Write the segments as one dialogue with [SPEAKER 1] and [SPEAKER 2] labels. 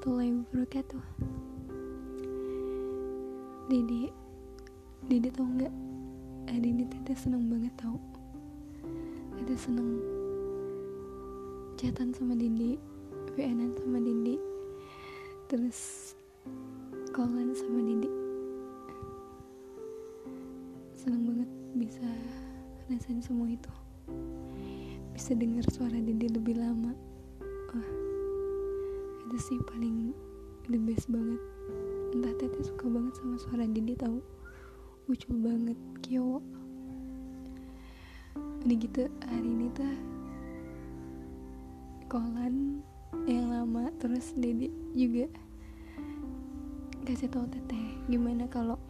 [SPEAKER 1] warahmatullahi wabarakatuh Didi Didi tau nggak? Eh, Didi teteh seneng banget tau. Teteh seneng chatan sama Didi VN sama Didi terus callan sama Didi. Seneng banget bisa rasain semua itu. Bisa dengar suara Didi lebih lama. Wah itu sih paling the best banget. Entah teteh suka banget sama suara Didi tahu lucu banget kyo. Udah gitu hari ini tuh kolan yang lama terus Didi juga kasih tahu teteh gimana kalau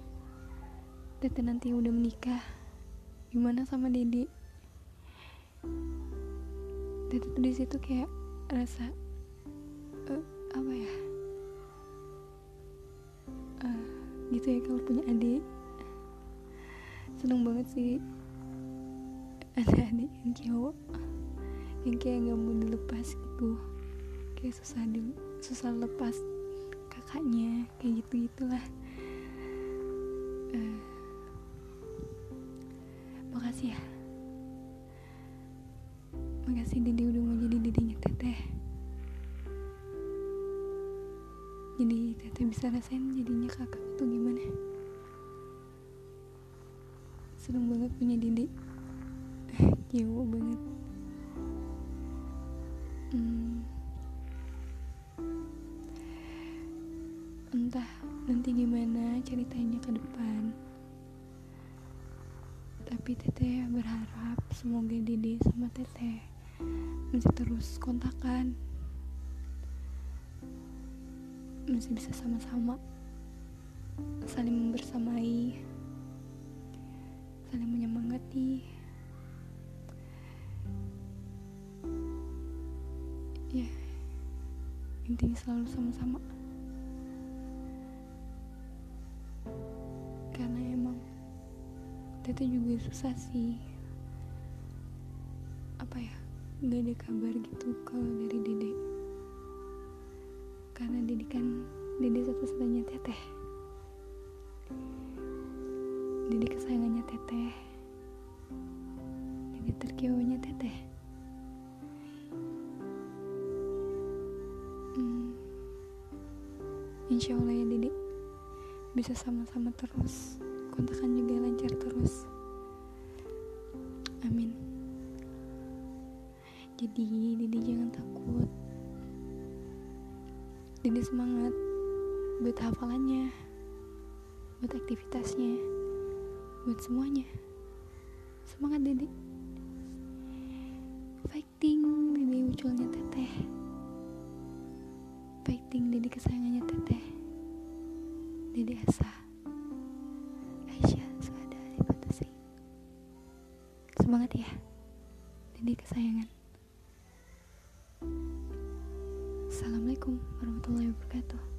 [SPEAKER 1] teteh nanti udah menikah? Gimana sama Didi? Teteh tuh di situ kayak rasa apa ya? Uh, gitu ya kalau punya adik. Seneng banget sih. Ada adik yang cowok yang kayak nggak mau dilepas gitu. Kayak susah di susah lepas kakaknya kayak gitu gitulah uh, makasih ya. Makasih Didi udah teteh bisa rasain jadinya kakak tuh gimana? Seneng banget punya Didi Kiwo banget. Hmm. entah nanti gimana ceritanya ke depan. Tapi teteh berharap semoga Didi sama teteh masih terus kontakan masih bisa sama-sama. Saling bersamai saling menyemangati. Ya intinya selalu sama-sama. Karena emang teteh juga susah sih. Apa ya nggak ada kabar gitu kalau dede kesayangannya teteh. Dede terkiawanya teteh. Hmm. insya Allah ya dede bisa sama-sama terus. Kontakan juga lancar terus. Amin. Jadi Didi jangan takut. Didi semangat buat hafalannya buat aktivitasnya buat semuanya. Semangat Didi fighting Didi munculnya teteh. Fighting Didi kesayangannya teteh. Didi Asa. Aisyah Suada Libatasi semangat ya Didi kesayangan. Assalamualaikum warahmatullahi wabarakatuh